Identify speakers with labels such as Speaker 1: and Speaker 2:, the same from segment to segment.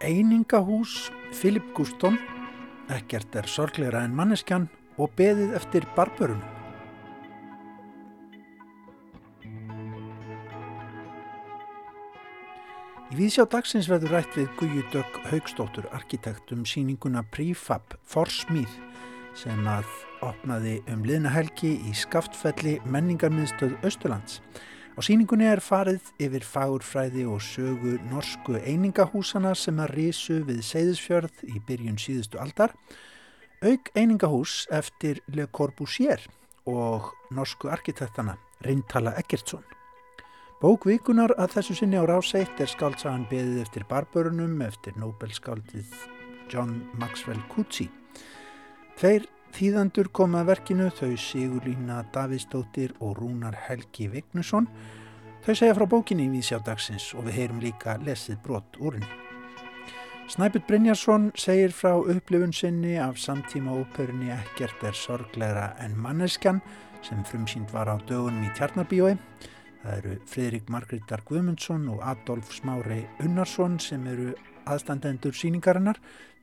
Speaker 1: Einingahús Filip Gustón, ekkert er sorgleira en manneskjan og beðið eftir barbörunum. Í vísjá dagsins verður rætt við Guðjudögg Haugstóttur, arkitekt um síninguna Prefab Forsmíð sem að opnaði um liðnahelgi í Skaftfelli menningarmiðstöð Östurlands. Á síningunni er farið yfir fagurfræði og sögu norsku einingahúsana sem að risu við Seyðisfjörð í byrjun síðustu aldar, auk einingahús eftir Le Corbusier og norsku arkitektana Rintala Eggertsson. Bókvíkunar að þessu sinni á ráseitt er skaldsagan beðið eftir barbörunum eftir Nobel-skaldið John Maxwell Coetzee. Tveir Þýðandur koma að verkinu þau Sigurlína Davidsdóttir og Rúnar Helgi Vignusson. Þau segja frá bókinni í Vísjádagsins og við heyrum líka lesið brott úr henni. Snæput Brynjarsson segir frá upplifun sinni af samtíma óperunni Ekkert er sorglegra en manneskjan sem frumsýnd var á dögunum í Tjarnarbíói. Það eru Fridrik Margrítar Guðmundsson og Adolf Smári Unnarsson sem eru aðstandendur síningarinnar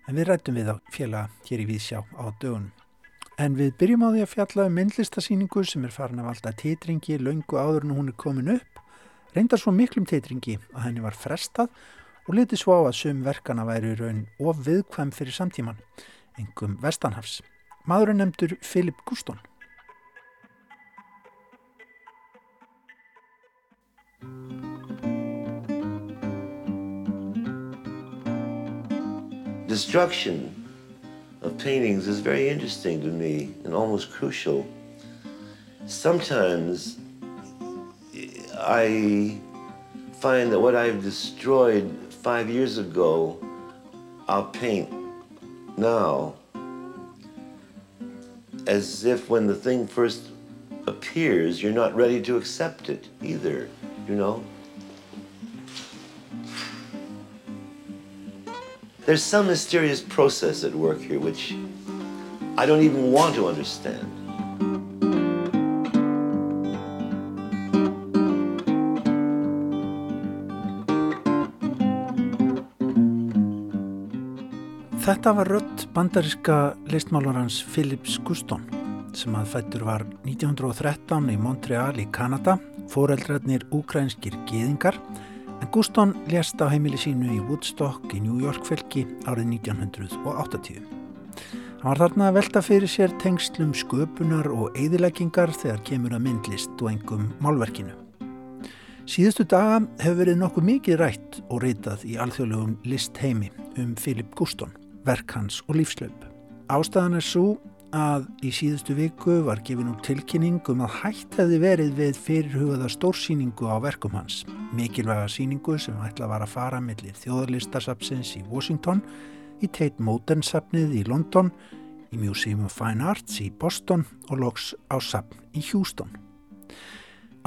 Speaker 1: en við rættum við á fjela hér í Vísjá á dögunum. En við byrjum á því að fjalla um myndlistasýningu sem er farin af alltaf teitringi laungu áður en hún er komin upp. Reyndar svo miklum teitringi að henni var frestað og litið svo á að sum verkana væri raun of viðkvæm fyrir samtíman, engum Vestanhafs. Maðurinn nefndur Filip Gustón.
Speaker 2: Destruction of paintings is very interesting to me and almost crucial. Sometimes I find that what I've destroyed five years ago, I'll paint now as if when the thing first appears, you're not ready to accept it either, you know? There's some mysterious process at work here which I don't even want to understand.
Speaker 1: Þetta var rött bandariska listmálarans Philips Guston sem að fættur var 1913 í Montreal í Kanada, foreldrarnir ukrainskir geðingar En Guston lést á heimili sínu í Woodstock í New York fylki árið 1980. Hann var þarna að velta fyrir sér tengslum sköpunar og eðileggingar þegar kemur að myndlist og engum málverkinu. Síðustu daga hefur verið nokkuð mikið rætt og reytað í alþjóðlegum listheimi um Philip Guston, verk hans og lífslaup. Ástæðan er svo að í síðustu viku var gefin út tilkynning um að hætt hefði verið við fyrirhugaða stórsýningu á verkum hans. Mikilvæga síningu sem ætla var að fara millir þjóðarlistarsapsins í Washington, í Tate Modern sapnið í London, í Museum of Fine Arts í Boston og loks á sapn í Houston.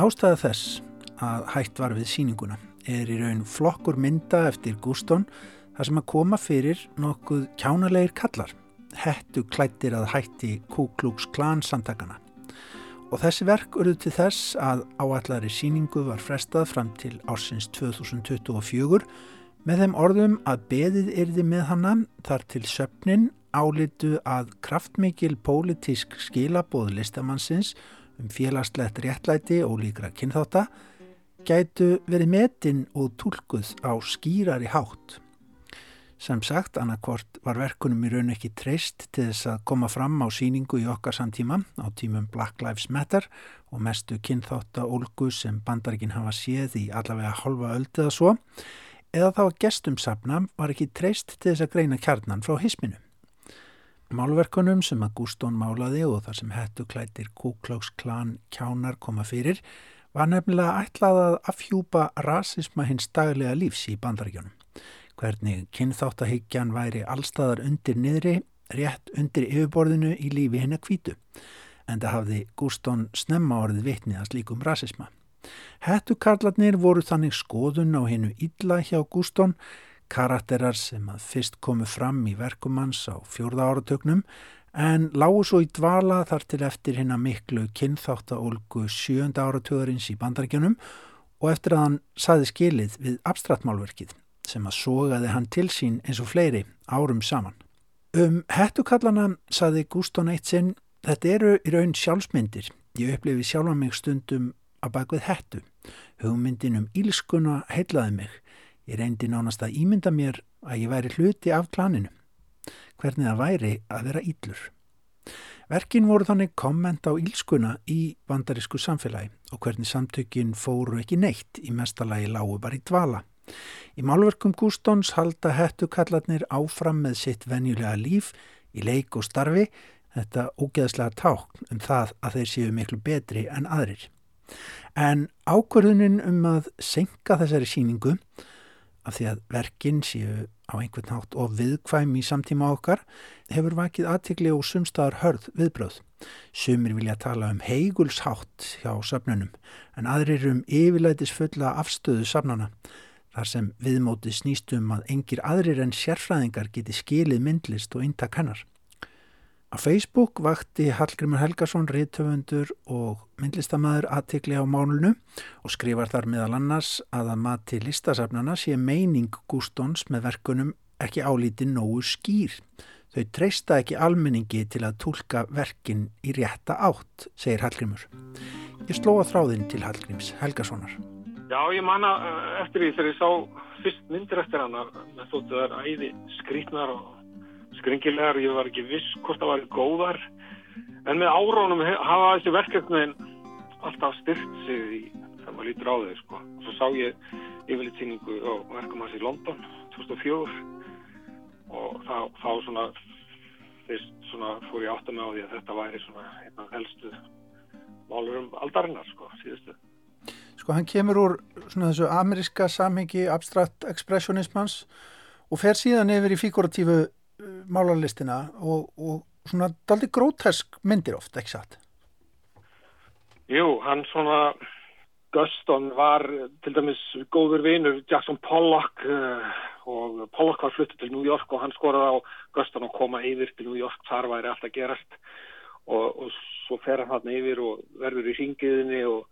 Speaker 1: Ástæða þess að hætt var við síninguna er í raun flokkur mynda eftir Guston þar sem að koma fyrir nokkuð kjánalegir kallar hettu klættir að hætti Ku Klux Klan samtakana. Og þessi verk urðu til þess að áallari síningu var frestað fram til ársins 2024 með þeim orðum að beðið yrði með hana þar til söpnin álitu að kraftmikil pólitísk skilabóð listamannsins um félagslegt réttlæti og líkra kynþáta gætu verið metinn og tólkuð á skýrari hátt. Sem sagt, annarkvort var verkunum í raun ekki treyst til þess að koma fram á síningu í okkar samtíma á tímum Black Lives Matter og mestu kynþáttaólgu sem bandarikinn hafa séð í allavega halva öld eða svo, eða þá að gestumsafna var ekki treyst til þess að greina kjarnan frá hisminu. Málverkunum sem að Gustón málaði og þar sem hettu klætir Kuklóks klan kjánar koma fyrir var nefnilega ætlað að afhjúpa rasisma hins daglega lífs í bandaríkjónum hvernig kynþáttahyggjan væri allstaðar undir niðri, rétt undir yfirborðinu í lífi hennar kvítu, en það hafði Gustón snemma orðið vitnið að slíkum rasisma. Hættukarlarnir voru þannig skoðun á hennu illa hjá Gustón, karakterar sem að fyrst komu fram í verkumanns á fjórða áratögnum, en lágu svo í dvala þar til eftir hennar miklu kynþáttaólgu sjönda áratögarins í bandarækjunum og eftir að hann saði skilið við abstraktmálverkið sem að sogaði hann til sín eins og fleiri árum saman. Um hettukallana saði Gustón eitt sinn, þetta eru í raun sjálfsmyndir. Ég upplifi sjálfa mig stundum að bakvið hettu. Hugmyndin um ílskuna heilaði mig. Ég reyndi nánast að ímynda mér að ég væri hluti af klaninu. Hvernig það væri að vera íllur. Verkin voru þannig komment á ílskuna í bandarísku samfélagi og hvernig samtökin fóru ekki neitt í mestalagi lágu bara í dvala. Í málverkum Gústóns halda hettukallarnir áfram með sitt venjulega líf í leik og starfi þetta ógeðslega tákn um það að þeir séu miklu betri en aðrir. En ákvörðunin um að senka þessari síningu af því að verkinn séu á einhvern hátt og viðkvæm í samtíma okkar hefur vakið aðtikli og sumstaðar hörð viðbröð. Sumir vilja tala um heigulshátt hjá safnunum en aðrir um yfirleitis fulla afstöðu safnana þar sem viðmótið snýstum að engir aðrir en sérfræðingar geti skilið myndlist og eintak hennar. Á Facebook vakti Hallgrimur Helgarsson, ríðtöfundur og myndlistamæður aðtikli á málunu og skrifar þar meðal annars að að mati listasafnana sé meining Gústóns með verkunum ekki álítið nógu skýr. Þau treysta ekki almenningi til að tólka verkin í rétta átt, segir Hallgrimur. Ég slóa þráðinn til Hallgrims Helgarssonar.
Speaker 3: Já, ég manna eh, eftir því þegar ég sá fyrst myndir eftir hana með þóttu þar æði skrítnar og skringilegar, ég var ekki viss hvort það var góðar en með árónum hafa þessi verkefnin alltaf styrt sig í þegar maður lítur á þau sko. og svo sá ég yfirlitsýningu á verkum hans í London 2004 og þá, þá svona fyrst svona fór ég átt að með á því að þetta væri svona einn af helstu málur um aldarinnar sko, síðustu
Speaker 1: Sko hann kemur úr svona þessu ameriska samhengi abstrakt expressionismans og fer síðan yfir í figuratífu málarlistina og, og svona daldi grótesk myndir oft, ekki satt?
Speaker 3: Jú, hann svona Guston var til dæmis góður vinur Jackson Pollock uh, og Pollock var fluttið til New York og hann skoraði á Guston að koma yfir til New York, þar væri alltaf gerast og, og svo fer hann hann yfir og verður í ringiðinni og,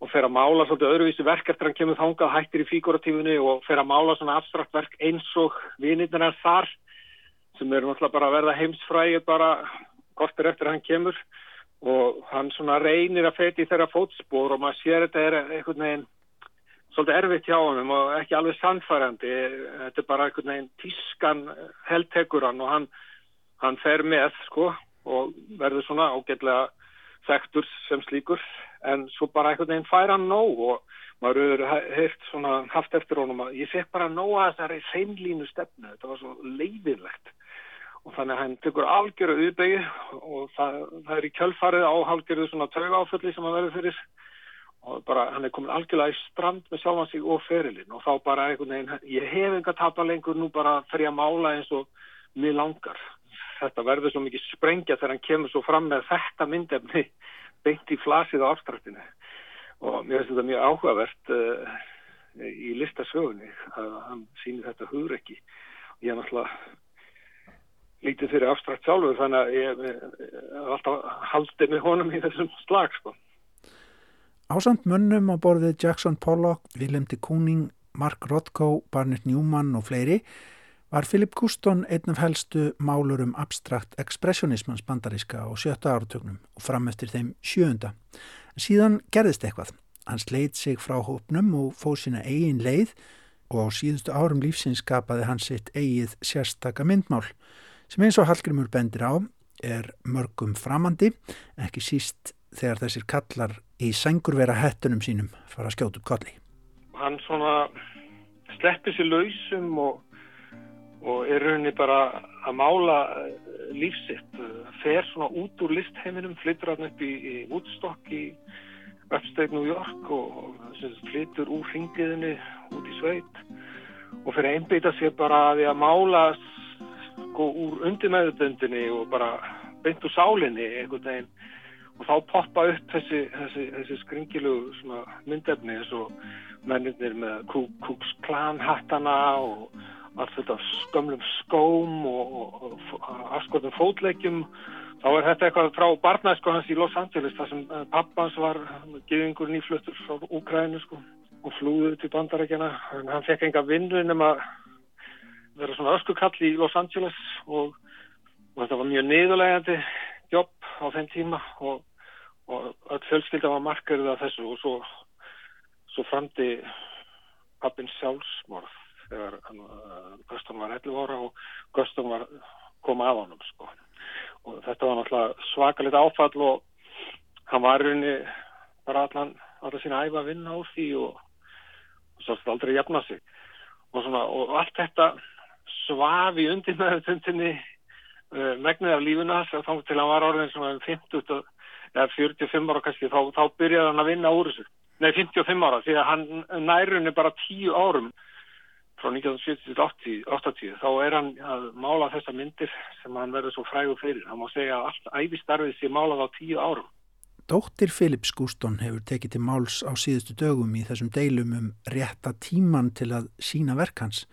Speaker 3: og fer að mála svolítið öðruvísi verk eftir hann kemur þangað, hættir í figuratífunni og fer að mála svona abstrakt verk eins og vinirna er þar sem eru náttúrulega bara að verða heimsfræði bara kortir eftir hann kemur. Og hann svona reynir að feti þeirra fótspór og maður sér þetta er einhvern veginn svolítið erfitt hjá hann og ekki alveg sannfærandi. Þetta er bara einhvern veginn tískan heldtekur hann og hann, hann fer með sko og verður svona ágætlega þektur sem slíkur en svo bara einhvern veginn fær hann nóg og maður svona haft eftir honum að ég fekk bara nóg að þessari seinlínu stefnu, þetta var svo leiðilegt og þannig að hann tekur algjöru auðbegi og það, það er í kjölfarið á algjöru svona tauga áfölli sem hann verður fyrir. Og bara hann er komin algjörlega í strand með sjálfan sig og ferilinn. Og þá bara einhvern veginn, ég hef enga tapa lengur nú bara fyrir að mála eins og mér langar. Þetta verður svo mikið sprengja þegar hann kemur svo fram með þetta myndefni beint í flasið á afstraktinu og mér finnst þetta mjög áhugavert uh, í listasögunni að hann sýnir þetta hugur ekki og ég er náttúrulega lítið fyrir abstrakt sjálfur þannig að ég er alltaf haldið með honum í þessum slag sko.
Speaker 1: Ásand munnum á borðið Jackson Pollock, Willem de Kooning, Mark Rothko, Barnett Newman og fleiri var Philip Guston einn af helstu málur um abstrakt expressionismans bandaríska á sjötta áratögnum og fram eftir þeim sjöunda. Síðan gerðist eitthvað. Hann sleit sig frá hópnum og fóð sína eigin leið og á síðustu árum lífsins skapaði hann sitt eigið sérstaka myndmál sem eins og Hallgrimur bendir á er mörgum framandi, ekki síst þegar þessir kallar í sengurvera hættunum sínum fara að skjóta upp kolli.
Speaker 3: Hann svona sleppir sér lausum og, og er rauninni bara að mála eh, lífsitt, fer svona út úr listheiminum, flyttur hann upp í, í Woodstock í Upstate New York og, og flyttur úr ringiðinni út í sveit og fyrir að einbeita sér bara að því að mála sko úr undir meðutundinni og bara beint úr sálinni einhvern veginn. Og þá poppa upp þessi, þessi, þessi skringilu myndefni eins og mennir með Kúks klanhattana og allt þetta skömmlum skóm og, og, og afskotum fótleikjum þá er þetta eitthvað frá barnæsku hans í Los Angeles þar sem eh, pappans var geðingur nýfluttur frá Úkrænu sko og flúði til bandarækjana en hann fekk enga vinnu nema vera svona öskukall í Los Angeles og, og þetta var mjög niðurlegandi jobb á þenn tíma og, öll fjölskylda var markarið af þessu og svo, svo framdi pappin sjálfsmorð þegar uh, Guston var 11 ára og Guston var koma af honum sko. og þetta var náttúrulega svakalit áfall og hann var rauninni bara allan, allan sína æfa að vinna úr því og, og svolítið aldrei jafna sig og, svona, og allt þetta svaf í undir með þundinni uh, megnið af lífuna þá til hann var orðin svona 50 eða 45 ára kannski þá, þá byrjaði hann að vinna úr þessu nei 55 ára því að hann nærunni bara 10 árum frá 1970-80 þá er hann að mála þessa myndir sem hann verður svo frægur fyrir. Hann má segja að allt æfistarfið sé málað á 10 árum.
Speaker 1: Dóttir Philips Gústón hefur tekið til máls á síðustu dögum í þessum deilum um rétta tíman til að sína verkans,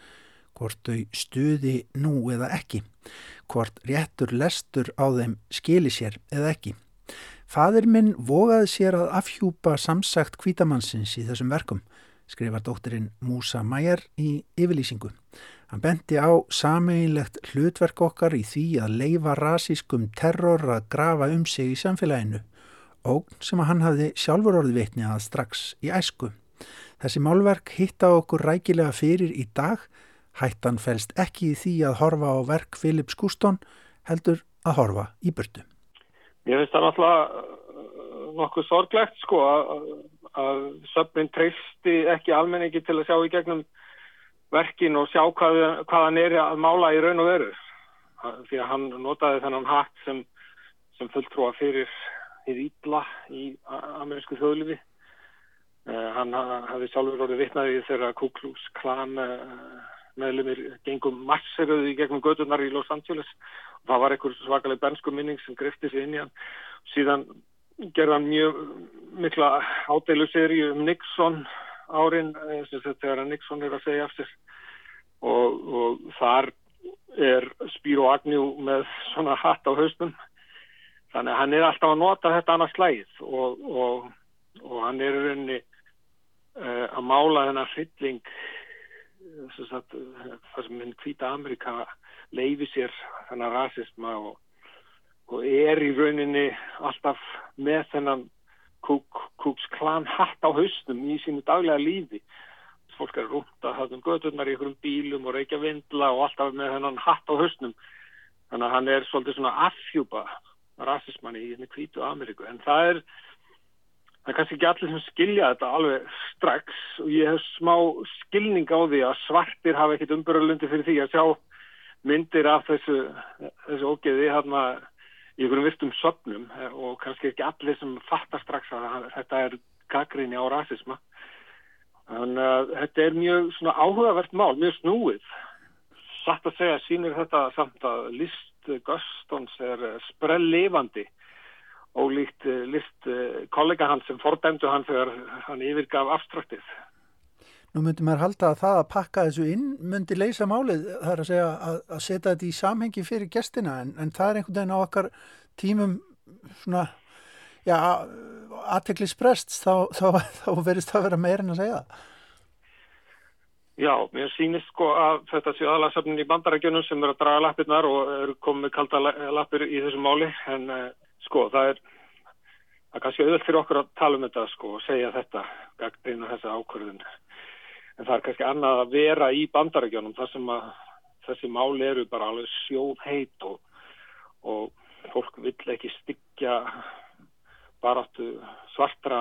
Speaker 1: hvort þau stuði nú eða ekki, hvort réttur lestur á þeim skili sér eða ekki. Fadir minn vogaði sér að afhjúpa samsagt kvítamannsins í þessum verkum skrifar dóttirinn Músa Mæjar í yfirlýsingu. Hann benti á sameinlegt hlutverk okkar í því að leifa rasískum terror að grafa um sig í samfélaginu og sem að hann hafði sjálfur orði veitni að strax í æsku. Þessi málverk hitta okkur rækilega fyrir í dag, hættan fælst ekki í því að horfa á verk Philips Gustón, heldur að horfa í burtu.
Speaker 3: Ég finnst það náttúrulega nokkuð sorglegt sko að að söpminn treysti ekki almenningi til að sjá í gegnum verkin og sjá hvað, hvað hann er að mála í raun og veru. Því að hann notaði þennan hatt sem, sem fulltrúa fyrir í Ídla í amerísku þjóðlifi uh, hann hafði sjálfur orðið vittnaði þegar Ku Klux Klan uh, meðlumir gengum masseruði í gegnum gödunar í Los Angeles. Og það var einhver svakalega bernsku minning sem grefti sig inn í hann. Síðan gerðan mjög mikla ádeilu seri um Nixon árin eh, þegar Nixon er að segja af sér. Og, og þar er Spiro Agnew með svona hatt á haustum þannig að hann er alltaf að nota þetta annars slæð og, og, og hann er rauninni uh, að mála þennan hrylling það sem minn hvita Amerika leifi sér þennan rasisma og og er í rauninni alltaf með þennan Kúks klan hatt á haustum í sínu daglega lífi. Fólk er rúnt að hafa um göturnar í einhverjum bílum og reykja vindla og alltaf með þennan hatt á haustum þannig að hann er svolítið svona affjúpa rasismann í hérna kvítu Ameríku. En það er það er kannski ekki allir sem skilja þetta alveg strax. Og ég hef smá skilning á því að svartir hafa ekkit umbyrðalundi fyrir því að sjá myndir af þessu þessu ógeði hérna í einhverjum virtum söpnum eh, og kannski ekki allir sem fattar strax að þetta er gaggrinni á rasisma. Þannig að þetta er mjög svona áhugavert mál, mjög snúið. Satt að segja sínir þetta samt að list Gustons er eh, sprellifandi og líkt eh, list kollega hans sem fordæmdu hann þegar hann yfirgaf afstraktið.
Speaker 1: Nú myndi maður halda að það að pakka þessu inn myndi leysa málið, það er að segja að, að setja þetta í samhengi fyrir gestina en, en það er einhvern veginn á okkar tímum svona, já, aðteklisprest þá, þá, þá verist það að vera meirinn að segja það.
Speaker 3: Já, mér sýnist sko að þetta séu aðalagsöfnin í bandarækjunum sem eru að draga lappirnar og eru komið kalda lappir í þessu máli en uh, sko það er það er kannski auðvöld fyrir okkur að tala um þetta sko og segja þetta gagd einu þessa ákvörðun en það er kannski annað að vera í bandarækjónum þar sem að þessi máli eru bara alveg sjóð heit og, og fólk vill ekki styggja baráttu svartra.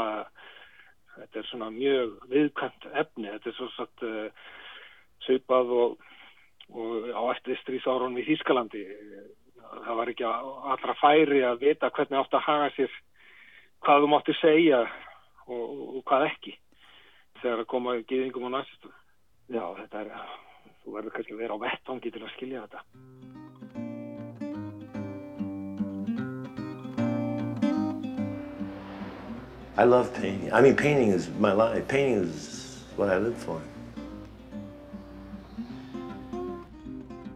Speaker 3: Þetta er svona mjög viðkvæmt efni, þetta er svo satt uh, söipað og, og á eftir strísárunum í Þýskalandi. Það var ekki allra færi að vita hvernig átt að haga sér hvað þú mátti segja og, og hvað ekki þegar að koma gýðingum og næstum. Já, þetta er, þú verður kannski að vera á vettvangi til að skilja þetta.
Speaker 2: I love painting. I mean, painting is my life. Painting is what I live for.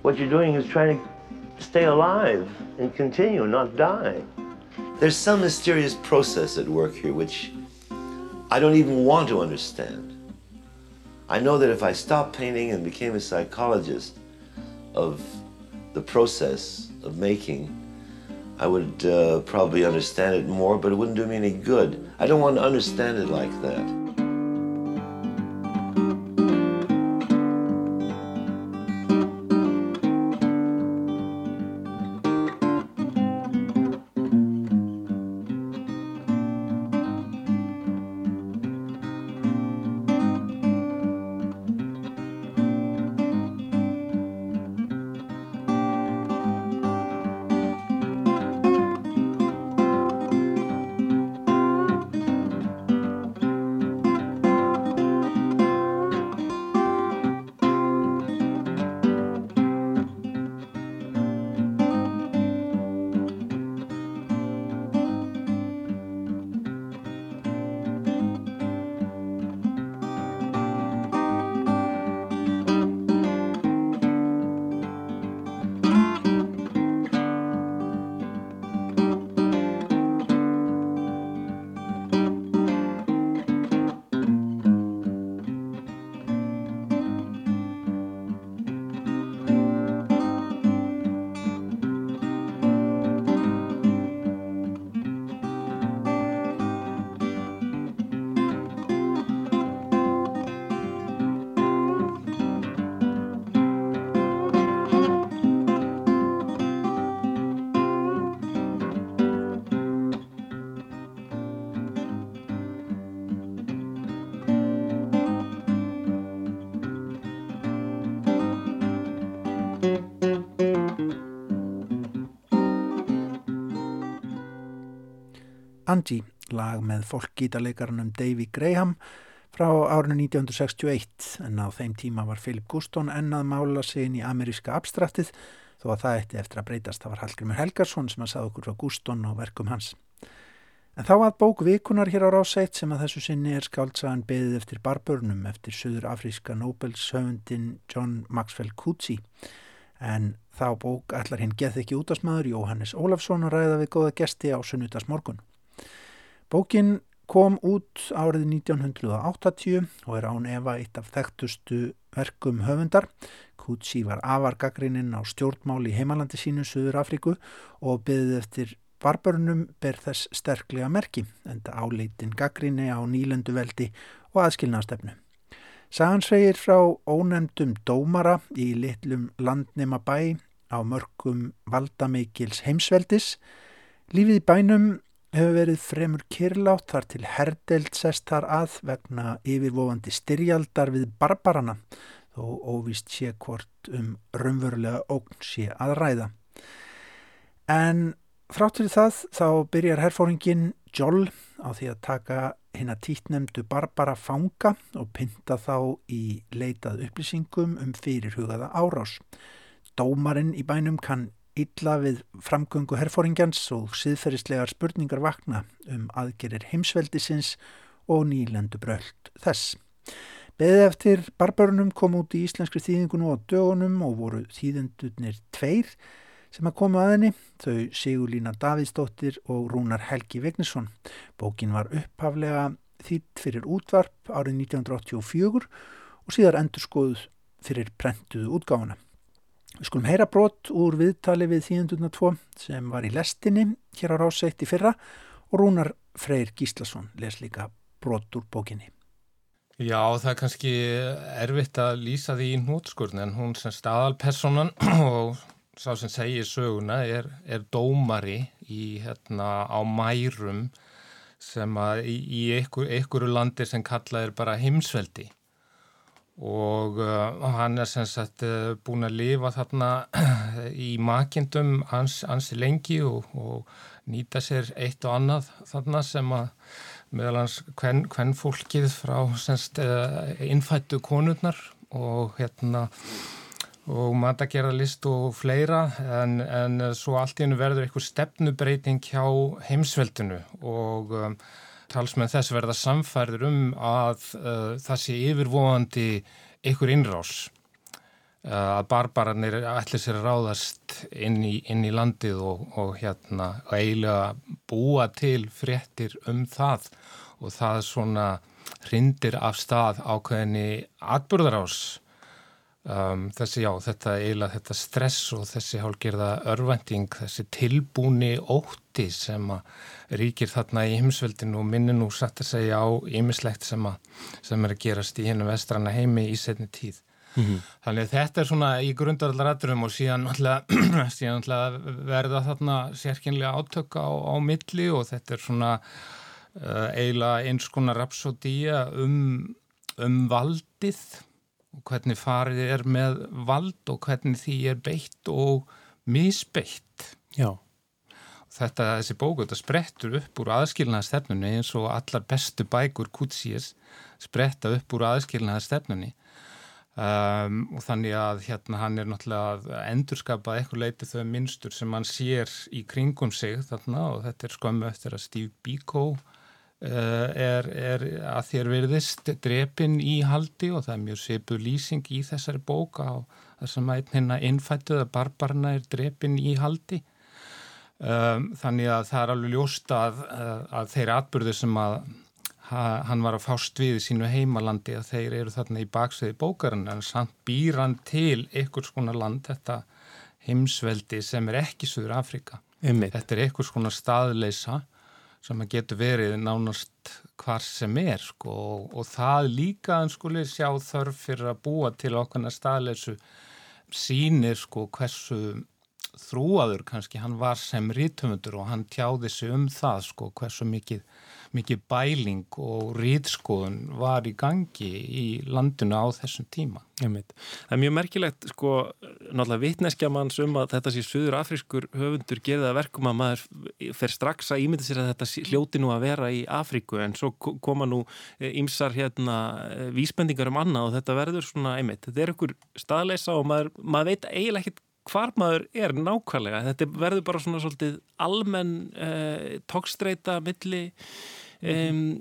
Speaker 2: What you're doing is trying to stay alive and continue, not die. There's some mysterious process at work here which I don't even want to understand. I know that if I stopped painting and became a psychologist of the process of making, I would uh, probably understand it more, but it wouldn't do me any good. I don't want to understand it like that.
Speaker 1: Angie, lag með folkgítarleikarnum Davy Graham frá árinu 1961 en á þeim tíma var Philip Guston ennað mála sig inn í ameríska abstraktið þó að það eftir eftir að breytast. Það var Hallgrimur Helgarsson sem að sagða okkur frá Guston og verkum hans. En þá að bók vikunar hér á rásætt sem að þessu sinni er skáltsagan beðið eftir barbörnum eftir söður afríska Nobels höfundin John Maxwell Coetzee. En þá bók allar hinn geð ekki út á smaður Jóhannes Ólafsson og ræða við góða gesti á sunnutas morgun. Bókin kom út árið 1980 og er án efa eitt af þekktustu verkum höfundar. Kutsi var afargagrininn á stjórnmál í heimalandi sínu Suður Afríku og byggðið eftir barbörnum ber þess sterklega merki en það áleitin gaggrinni á nýlendu veldi og aðskilnaðstefnu. Sagan segir frá ónefndum dómara í litlum landnema bæ á mörgum valdamikils heimsveldis. Lífið í bænum hefur verið fremur kyrlátt þar til herdelt sest þar að vegna yfirvofandi styrjaldar við barbarana þó óvist sé hvort um raunverulega ógn sé að ræða. En fráttur það þá byrjar herfóringin Joll á því að taka hinn að títnemdu barbara fanga og pynta þá í leitað upplýsingum um fyrirhugaða árás. Dómarinn í bænum kann illa við framgöngu herfóringjans og siðferðislegar spurningar vakna um aðgerir heimsveldisins og nýlendu bröld þess. Beðið eftir barbörunum kom út í íslenskri þýðingunum á dögunum og voru þýðendurnir tveir sem að koma að henni, þau Sigurlína Davíðsdóttir og Rúnar Helgi Vegnisson. Bókin var upphaflega þýtt fyrir útvarp árið 1984 og síðar endur skoðuð fyrir prentuðu útgáfana. Við skulum heyra brot úr viðtali við þýðendurna tvo sem var í lestinni hér á rásætt í fyrra og Rúnar Freyr Gíslason les líka brot úr bókinni.
Speaker 4: Já, það er kannski erfitt að lýsa því í hnútskurn en hún sem staðalpersonan og sá sem segir söguna er, er dómari í, hérna, á mærum sem að í, í einhver, einhverju landi sem kallað er bara heimsveldi og uh, hann er sem sagt uh, búin að lifa þarna í makindum hans, hans lengi og, og nýta sér eitt og annað þarna sem að meðal hans hvern, hvern fólkið frá semst uh, innfættu konurnar og hérna og matagerðarlist og fleira en, en svo allt í hennu verður einhver stefnubreiting hjá heimsveldinu. Og um, talsmenn þess verða samfærður um að uh, það sé yfirvóandi ykkur innrás uh, að barbaranir ætlir sér að ráðast inn í, inn í landið og, og hérna eiginlega búa til fréttir um það. Og það svona hrindir af stað ákveðinni atbyrðarás um, þessi já, þetta eiginlega þetta stress og þessi hálgerða örvending, þessi tilbúni ótti sem að ríkir þarna í heimsveldinu og minni nú satt að segja á ýmislegt sem, sem er að gerast í hennu vestrana heimi í setni tíð. Mm -hmm. Þannig að þetta er svona í grundarallaraturum og síðan alltaf verða þarna sérkynlega átök á, á milli og þetta er svona uh, eiginlega eins konar rapsodía um, um valdið hvernig farið er með vald og hvernig því er beitt og misbeitt.
Speaker 5: Já.
Speaker 4: Þetta, þessi bóku, þetta sprettur upp úr aðskilnaða stefnunni eins og allar bestu bækur Kutsíes spretta upp úr aðskilnaða stefnunni um, og þannig að hérna hann er náttúrulega að endurskapa eitthvað leiti þau minnstur sem hann sér í kringum sig þarna og þetta er skömmu eftir að Steve Biko er, er að þér verðist drepin í haldi og það er mjög svipu lýsing í þessari bóka og það sem að einhverja innfættuða barbarna er drepin í haldi. Um, þannig að það er alveg ljóst að, að þeir atbyrðu sem að ha, hann var að fást við í sínu heimalandi að þeir eru þarna í baksviði bókarinn en samt býr hann til einhvers konar land, þetta heimsveldi sem er ekki Suður Afrika
Speaker 5: Einmitt.
Speaker 4: þetta er einhvers konar staðleisa sem að getur verið nánast hvar sem er sko og, og það líka en skuli sjá þörf fyrir að búa til okkar staðleysu sínir sko hversu þrúaður kannski hann var sem rítumundur og hann tjáði sig um það sko hversu mikið mikið bæling og rýtskoðun var í gangi í landinu á þessum tíma.
Speaker 5: Það er mjög merkilegt, sko, náttúrulega vitneskja manns um að þetta sé söður afrískur höfundur gerða verkum að maður fer strax að ímynda sér að þetta hljóti nú að vera í Afríku en svo koma nú ymsar eh, hérna eh, vísbendingar um annað og þetta verður svona einmitt. Þetta er einhver staðleisa og maður, maður veit eiginlega ekkit hvar maður er nákvæmlega. Þetta verður bara svona svolítið almenn eh, tókstreita milli Um,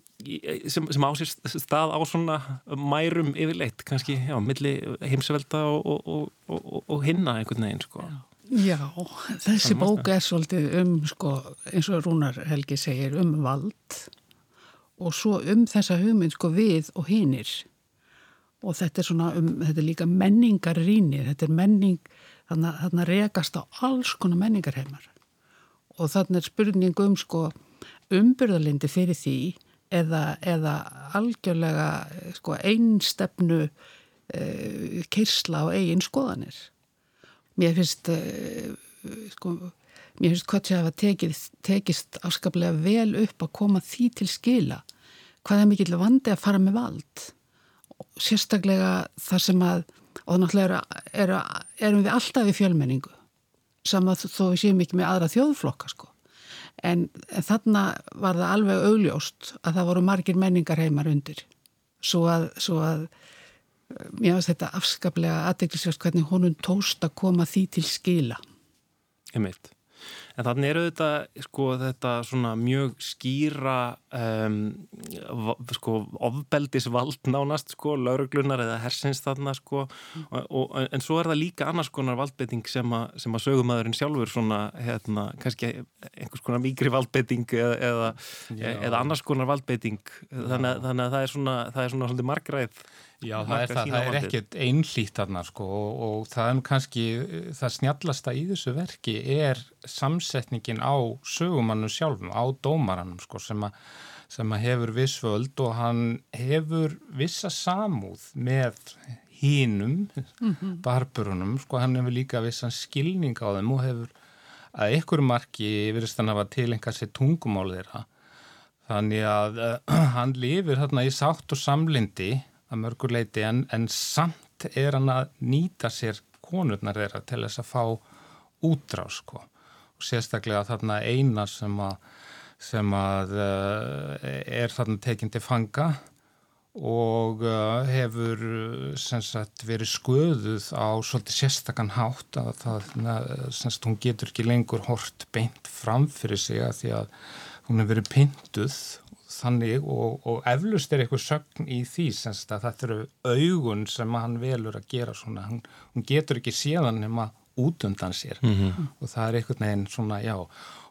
Speaker 5: sem, sem ásist stað á svona mærum yfirleitt kannski, já, milli heimsvelda og, og, og, og hinna einhvern veginn, sko.
Speaker 6: Já, þessi bók er svolítið um, sko, eins og Rúnar Helgi segir, um vald og svo um þessa hugmynd, sko, við og hinnir og þetta er svona, um, þetta er líka menningarrýnir, þetta er menning, þannig að rekast á alls konar menningarheimar og þannig er spurning um, sko, umbyrðalindi fyrir því eða, eða algjörlega sko, einstefnu uh, kyrsla á eigin skoðanir. Mér finnst, uh, sko, mér finnst hvað sé að hafa tekist afskaplega vel upp að koma því til skila. Hvað er mikill vandi að fara með vald? Sérstaklega þar sem að, og náttúrulega erum er, við alltaf í fjölmenningu, saman þó við séum ekki með aðra þjóðflokka sko. En þarna var það alveg augljóst að það voru margir menningar heimar undir. Svo að, svo að mér finnst þetta afskaplega aðdeglisvægt hvernig honum tóst að koma því til skila.
Speaker 5: Emitt En þannig eru þetta, sko, þetta svona mjög skýra um, sko, ofbeldisvald nánast, sko, lauruglunar eða hersins þarna, sko. Mm. og, og, en svo er það líka annars konar valdbeiting sem, a, sem að sögumæðurinn sjálfur svona, hérna, kannski einhvers konar mikri valdbeiting eða, eða, eða annars konar valdbeiting. Þannig, þannig að það er svona, það er svona margræð
Speaker 4: Já, það er, það, það er ekkert einlít þarna sko og, og það er kannski, það snjallasta í þessu verki er samsetningin á sögumannum sjálfum, á dómarannum sko sem að, sem að hefur vissvöld og hann hefur vissa samúð með hínum, mm -hmm. barburunum, sko hann hefur líka vissan skilning á þeim og hefur að ykkur marki virðist hann hafa tilenga sér tungumál þeirra. Þannig að uh, hann lifir þarna í sátt og samlindi að mörgur leiti en, en samt er hann að nýta sér konurnar þeirra til þess að fá útrás sko. og sérstaklega þarna eina sem að, sem að uh, er þarna tekinn til fanga og uh, hefur sagt, verið sköðuð á svolítið sérstakann hátt að það, sagt, hún getur ekki lengur hort beint fram fyrir sig að því að hún hefur verið pinduð þannig og, og eflust er eitthvað sögn í því semst að þetta eru augun sem hann velur að gera svona, hún, hún getur ekki síðan nema út undan sér. Mm -hmm. og það er einhvern veginn svona, já.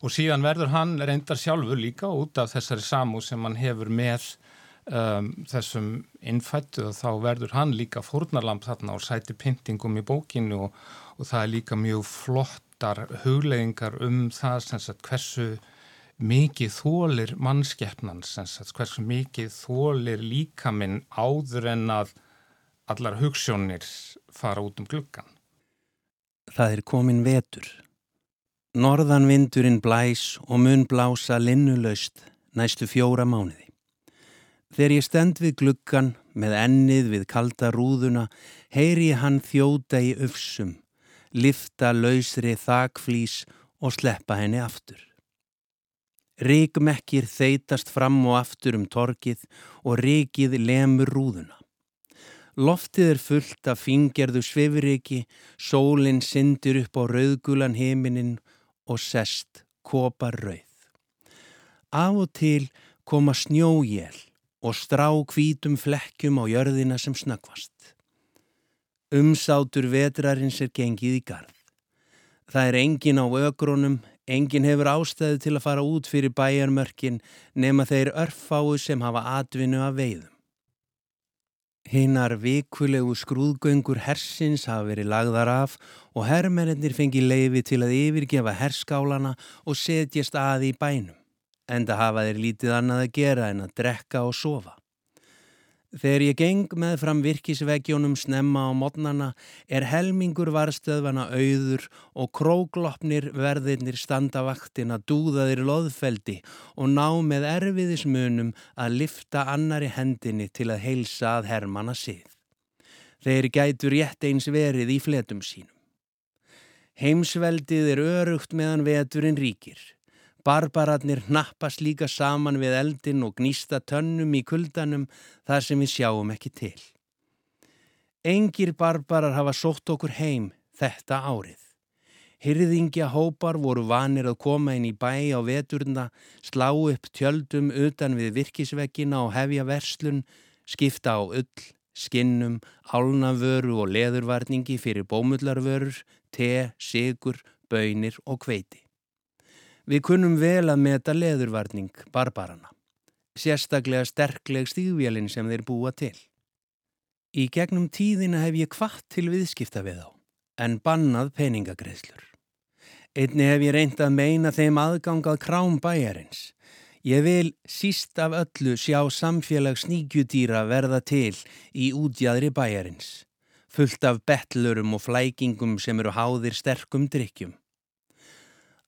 Speaker 4: Og síðan verður hann reyndar sjálfur líka út af þessari samú sem hann hefur með um, þessum innfættu og þá verður hann líka fórnarlamp þarna og sæti pyntingum í bókinu og, og það er líka mjög flottar hugleðingar um það sagt, hversu mikið þólir mannskeppnan hversu mikið þólir líkaminn áður en að allar hugssjónir fara út um gluggan.
Speaker 7: Það er komin vetur. Norðanvindurinn blæs og mun blása linnulaust næstu fjóra mánuði. Þegar ég stend við gluggan með ennið við kalda rúðuna heyri hann þjóta í öfsum, lifta lausri þakflís og sleppa henni aftur. Ríkmekkir þeitast fram og aftur um torkið og ríkið lemur rúðuna. Loftið er fullt af fingerðu svifriki, sólinn syndir upp á rauðgulan heiminin og sest kopar rauð. Af og til koma snjójél og strá kvítum flekkjum á jörðina sem snakvast. Umsátur vetrarins er gengið í garð. Það er engin á ögrónum, engin hefur ástæði til að fara út fyrir bæjarmörkin nema þeir örfáu sem hafa atvinnu að veiðum. Hinnar vikulegu skrúðgöngur hersins hafa verið lagðar af og herrmennir fengi leifi til að yfirgefa herskálana og setjast að í bænum, en það hafa þeir lítið annað að gera en að drekka og sofa. Þegar ég geng með fram virkisveggjónum snemma á modnana er helmingur varstöðvana auður og króglopnir verðirnir standa vaktin að dúða þeir loðfeldi og ná með erfiðismunum að lifta annari hendinni til að heilsa að hermana sið. Þeir gætur rétt eins verið í fletum sínum. Heimsveldið er örugt meðan veturinn ríkir. Barbararnir hnappast líka saman við eldin og gnýsta tönnum í kuldanum þar sem við sjáum ekki til. Engir barbarar hafa sótt okkur heim þetta árið. Hyrðingja hópar voru vanir að koma inn í bæ á veturna, slá upp tjöldum utan við virkisveggina og hefja verslun, skipta á ull, skinnum, álnavöru og leðurvarningi fyrir bómullarvörur, te, sigur, bönir og kveiti. Við kunnum vel að meta leðurvarning barbarana, sérstaklega sterkleg stígvélinn sem þeir búa til. Í gegnum tíðina hef ég kvart til viðskipta við þá, en bannað peningagreðslur. Einni hef ég reynd að meina þeim aðgangað krám bæjarins. Ég vil síst af öllu sjá samfélag sníkjudýra verða til í útjæðri bæjarins, fullt af betlurum og flækingum sem eru háðir sterkum drikkjum.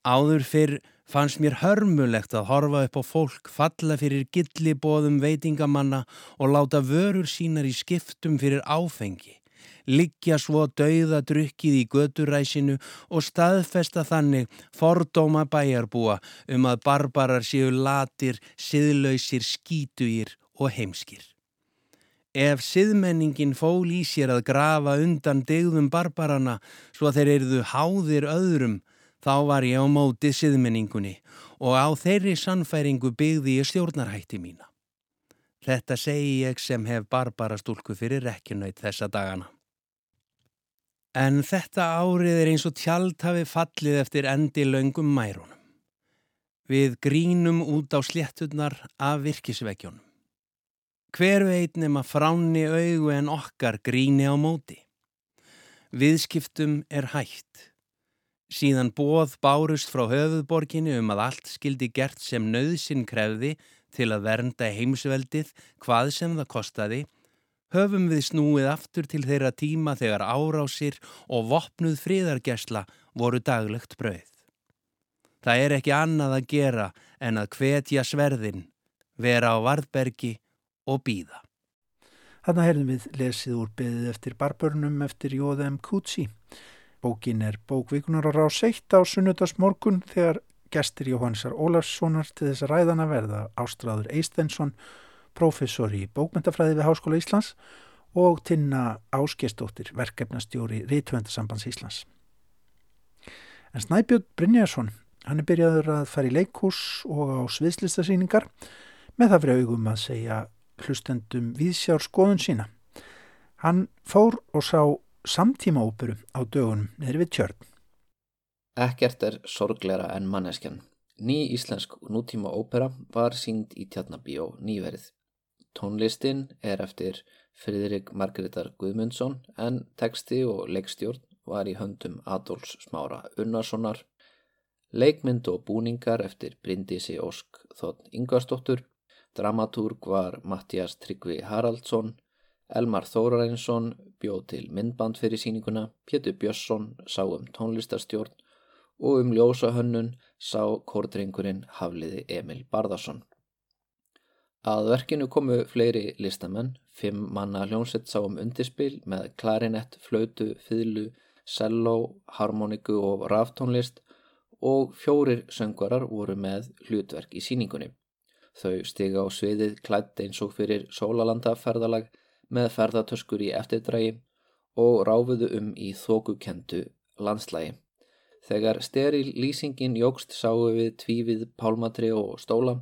Speaker 7: Áður fyrr fannst mér hörmulegt að horfa upp á fólk falla fyrir gillibóðum veitingamanna og láta vörur sínar í skiptum fyrir áfengi, liggja svo dauða drukkið í göturæsinu og staðfesta þannig fordóma bæjarbúa um að barbarar séu latir, siðlausir, skítugir og heimskir. Ef siðmenningin fól í sér að grafa undan degðum barbarana svo þeir eruðu háðir öðrum, Þá var ég á mótið siðmenningunni og á þeirri sannfæringu byggði ég stjórnarhætti mína. Þetta segi ég sem hef barbara stúlku fyrir rekjunöyt þessa dagana. En þetta árið er eins og tjald hafi fallið eftir endi laungum mærunum. Við grínum út á slétturnar af virkisveggjónum. Hver veit nema fráni augu en okkar gríni á móti. Viðskiptum er hægt. Síðan bóð bárust frá höfuðborginni um að allt skildi gert sem nöðsinn krefði til að vernda heimsveldið hvað sem það kostaði, höfum við snúið aftur til þeirra tíma þegar árásir og vopnuð fríðargesla voru daglegt brauð. Það er ekki annað að gera en að hvetja sverðin, vera á varðbergi og býða.
Speaker 1: Þannig heyrðum við lesið úr beðið eftir barbörnum eftir Jóðem Kútsi. Bókin er bókvíkunar á rás 1 á sunnudagsmorgun þegar gestur Jóhannsar Ólarssonar til þess að ræðana verða Ástráður Eistensson, professor í bókmyndafræði við Háskóla Íslands og Tinna Áskestóttir, verkefnastjóri Rítvöndasambands Íslands. En Snæbjörn Brynjarsson, hann er byrjaður að fara í leikús og á sviðslistasýningar með það fyrir augum að segja hlustendum viðsjár skoðun sína. Hann fór og sá samtíma óperu á dögunum niður við tjörn.
Speaker 8: Ekkert er sorgleira en manneskjan. Ný íslensk nútíma ópera var sínd í tjarnabíó nýverið. Tónlistin er eftir Friðrik Margreðar Guðmundsson en teksti og leikstjórn var í höndum Adolfs Smára Unnarssonar. Leikmynd og búningar eftir Bryndísi Ósk Þotn Ingvarsdóttur. Dramatúrg var Mattias Tryggvi Haraldsson. Elmar Þórarinsson bjóð til myndband fyrir síninguna. Pétur Björnsson sá um tónlistarstjórn og um ljósahönnun sá kórdringurinn Hafliði Emil Barðarsson. Að verkinu komu fleiri listamenn, fimm manna hljónsett sá um undirspil með klarinett, flautu, fýðlu, selló, harmoniku og ráftónlist og fjórir söngvarar voru með hlutverk í síningunni. Þau stiga á sviðið klætt eins og fyrir sólalandaferðalag með ferðartöskur í eftirdrægi og ráfuðu um í þókukendu landslægi. Þegar steril lýsingin jógst sáu við tvífið pálmatri og stóla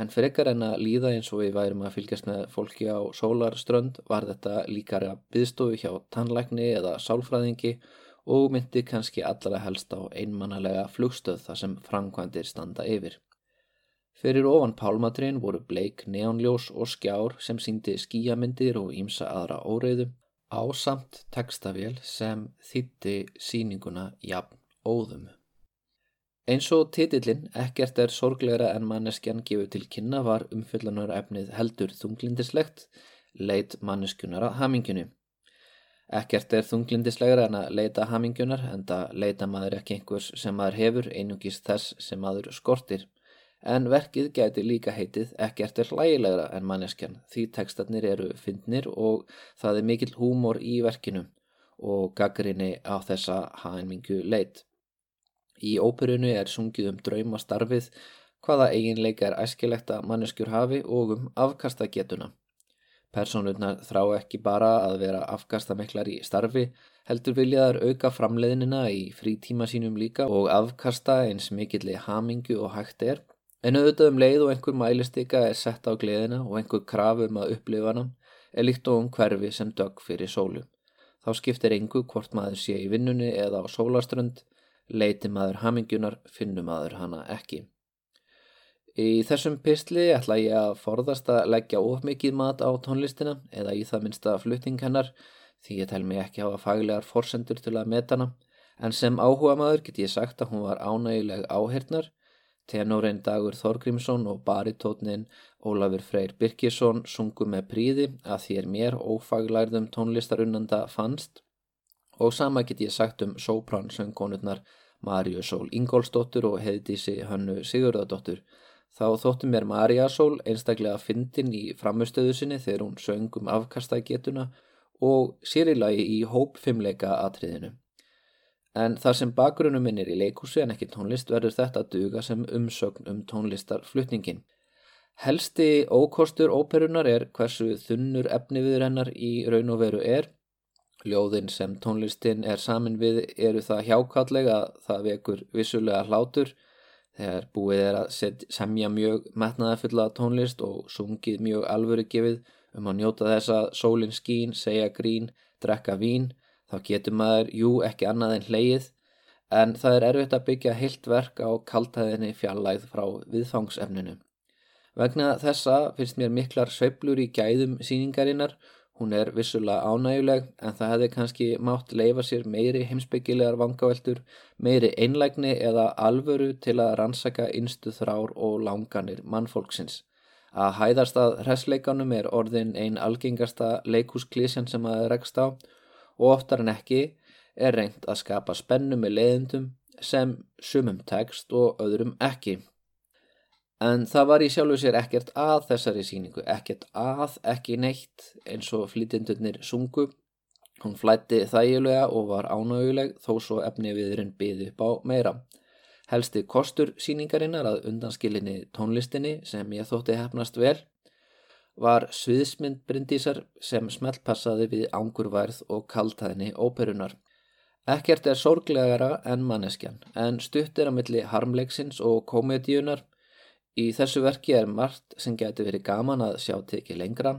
Speaker 8: en frekar en að líða eins og við værum að fylgjast með fólki á sólarströnd var þetta líkara byðstofu hjá tannlækni eða sálfræðingi og myndi kannski allra helst á einmannalega flugstöð þar sem framkvæmdir standa yfir. Fyrir ofan pálmatrin voru bleik neonljós og skjár sem síndi skíamyndir og ímsa aðra óreiðu á samt textavél sem þýtti síninguna jafn óðum. Eins og titillin ekkert er sorglegra en manneskjan gefur til kynna var umfyllunar efnið heldur þunglindislegt, leit manneskjunar að haminginu. Ekkert er þunglindislegra en að leita hamingjunar en það leita maður ekki einhvers sem maður hefur einugist þess sem maður skortir. En verkið gæti líka heitið ekkert er hlægilegra en manneskjan því tekstarnir eru fyndnir og það er mikill húmor í verkinu og gaggrinni á þessa hamingu leit. Í óperunu er sungið um draumastarfið, hvaða eiginleika er æskilegt að manneskjur hafi og um afkastagetuna. Personurnar þrá ekki bara að vera afkastamiklar í starfi, heldur viljaðar auka framleiðinina í frítíma sínum líka og afkasta eins mikilli hamingu og hægt er, en auðvitað um leið og einhver mælistika er sett á gleðina og einhver krafum að upplifa hann er líkt og um hverfi sem dögg fyrir sólu. Þá skiptir engu hvort maður sé í vinnunni eða á sólaströnd, leiti maður hamingjunar, finnum maður hana ekki. Í þessum pistli ætla ég að forðast að leggja of mikið mat á tónlistina eða í það minnsta flutting hennar því ég tel mig ekki hafa faglegar forsendur til að meta hana en sem áhuga maður get ég sagt að hún var ánægileg áhernar Tenorinn Dagur Þorgrímsson og baritótnin Ólafur Freyr Birkesson sungu með príði að er mér ófaglærðum tónlistarunnanda fannst og sama get ég sagt um sópransöngkonurnar Marju Sól Ingólsdóttur og heiðdísi Hönnu Sigurðardóttur. Þá þóttu mér Marja Sól einstaklega fyndin í framustöðu sinni þegar hún söng um afkastægetuna og sérilagi í hópfimleika atriðinu. En þar sem bakgrunum minn er í leikúsi en ekki tónlist verður þetta duga sem umsögn um tónlistarflutningin. Helsti ókostur óperunar er hversu þunnur efni viður hennar í raun og veru er Ljóðin sem tónlistin er samin við eru það hjákallega að það vekur vissulega hlátur þegar búið er að set, semja mjög metnaðafulla tónlist og sungið mjög alvöru gefið um að njóta þess að sólinn skín, segja grín, drekka vín þá getur maður, jú, ekki annað en hleið en það er erfitt að byggja heilt verk á kaltæðinni fjallæð frá viðfangsefninu. Vegna þessa finnst mér miklar sveiblur í gæðum síningarinnar Hún er vissulega ánæguleg en það hefði kannski mátt leifa sér meiri heimsbyggilegar vangaveltur, meiri einlægni eða alvöru til að rannsaka innstu þrár og langanir mannfólksins. Að hæðast að hræsleikanum er orðin einn algengasta leikúsklísjan sem að rekst á og oftar en ekki er reynd að skapa spennu með leiðendum sem sumum tekst og öðrum ekki. En það var í sjálfu sér ekkert að þessari síningu, ekkert að, ekki neitt eins og flytindunir sungu. Hún flætti þægilega og var ánæguleg þó svo efni viðurinn byði upp á meira. Helsti kostur síningarinnar að undanskilinni tónlistinni sem ég þótti hefnast vel var sviðsmynd Bryndísar sem smeltpassaði við ángurværð og kaltæðni óperunar. Ekkert er sorglegara en manneskjan en stutt er á milli harmleiksins og komedíunar Í þessu verki er margt sem getur verið gaman að sjá tekið lengra.